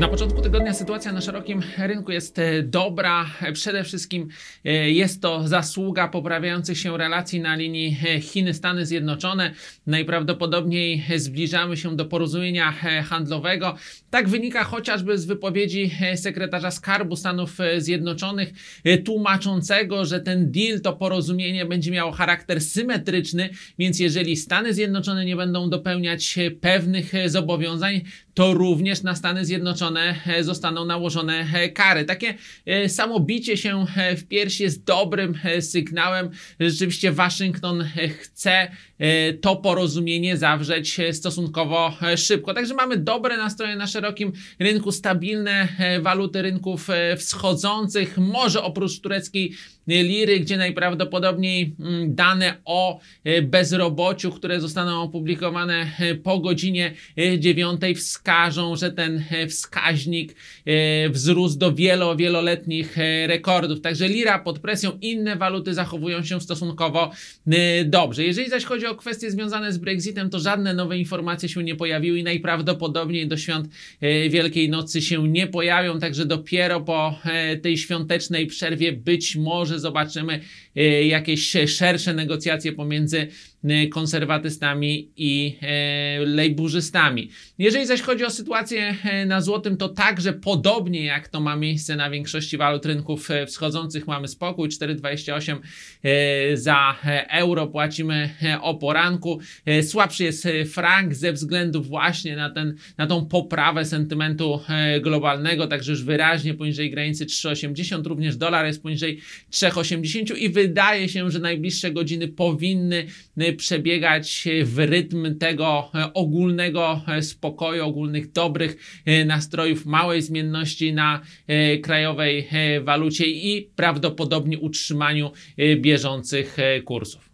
Na początku tygodnia sytuacja na szerokim rynku jest e, dobra. Przede wszystkim e, jest to zasługa poprawiających się relacji na linii e, Chiny-Stany Zjednoczone. Najprawdopodobniej zbliżamy się do porozumienia handlowego. Tak wynika chociażby z wypowiedzi sekretarza Skarbu Stanów Zjednoczonych, tłumaczącego, że ten deal, to porozumienie będzie miało charakter symetryczny, więc jeżeli Stany Zjednoczone nie będą dopełniać pewnych zobowiązań, to również na Stany Zjednoczone e, zostaną nałożone e, kary. Takie e, samobicie się w piersi jest dobrym sygnałem. Rzeczywiście Waszyngton chce to porozumienie zawrzeć stosunkowo szybko. Także mamy dobre nastroje na szerokim rynku, stabilne waluty rynków wschodzących, może oprócz tureckiej liry, gdzie najprawdopodobniej mm, dane o bezrobociu, które zostaną opublikowane po godzinie 9 wskazują, wskażą, że ten e, wskaźnik e, wzrósł do wielo, wieloletnich e, rekordów. Także lira pod presją, inne waluty zachowują się stosunkowo dobrze. Jeżeli zaś chodzi o kwestie związane z Brexitem, to żadne nowe informacje się nie pojawiły i najprawdopodobniej do świąt Wielkiej Nocy się nie pojawią, także dopiero po tej świątecznej przerwie być może zobaczymy jakieś szersze negocjacje pomiędzy konserwatystami i lejburzystami. Jeżeli zaś chodzi o sytuację e, na złotym, to także podobnie jak to ma miejsce na większości walut rynków e, wschodzących, mamy spokój 4,28 e, za euro. Płacimy o poranku. Słabszy jest frank ze względu właśnie na, ten, na tą poprawę sentymentu globalnego, także już wyraźnie poniżej granicy 3,80, również dolar jest poniżej 3,80 i wydaje się, że najbliższe godziny powinny przebiegać w rytm tego ogólnego spokoju, ogólnych dobrych e, nastrojów, małej zmienności na e, krajowej e, walucie i prawdopodobnie utrzymaniu bieżących kursów.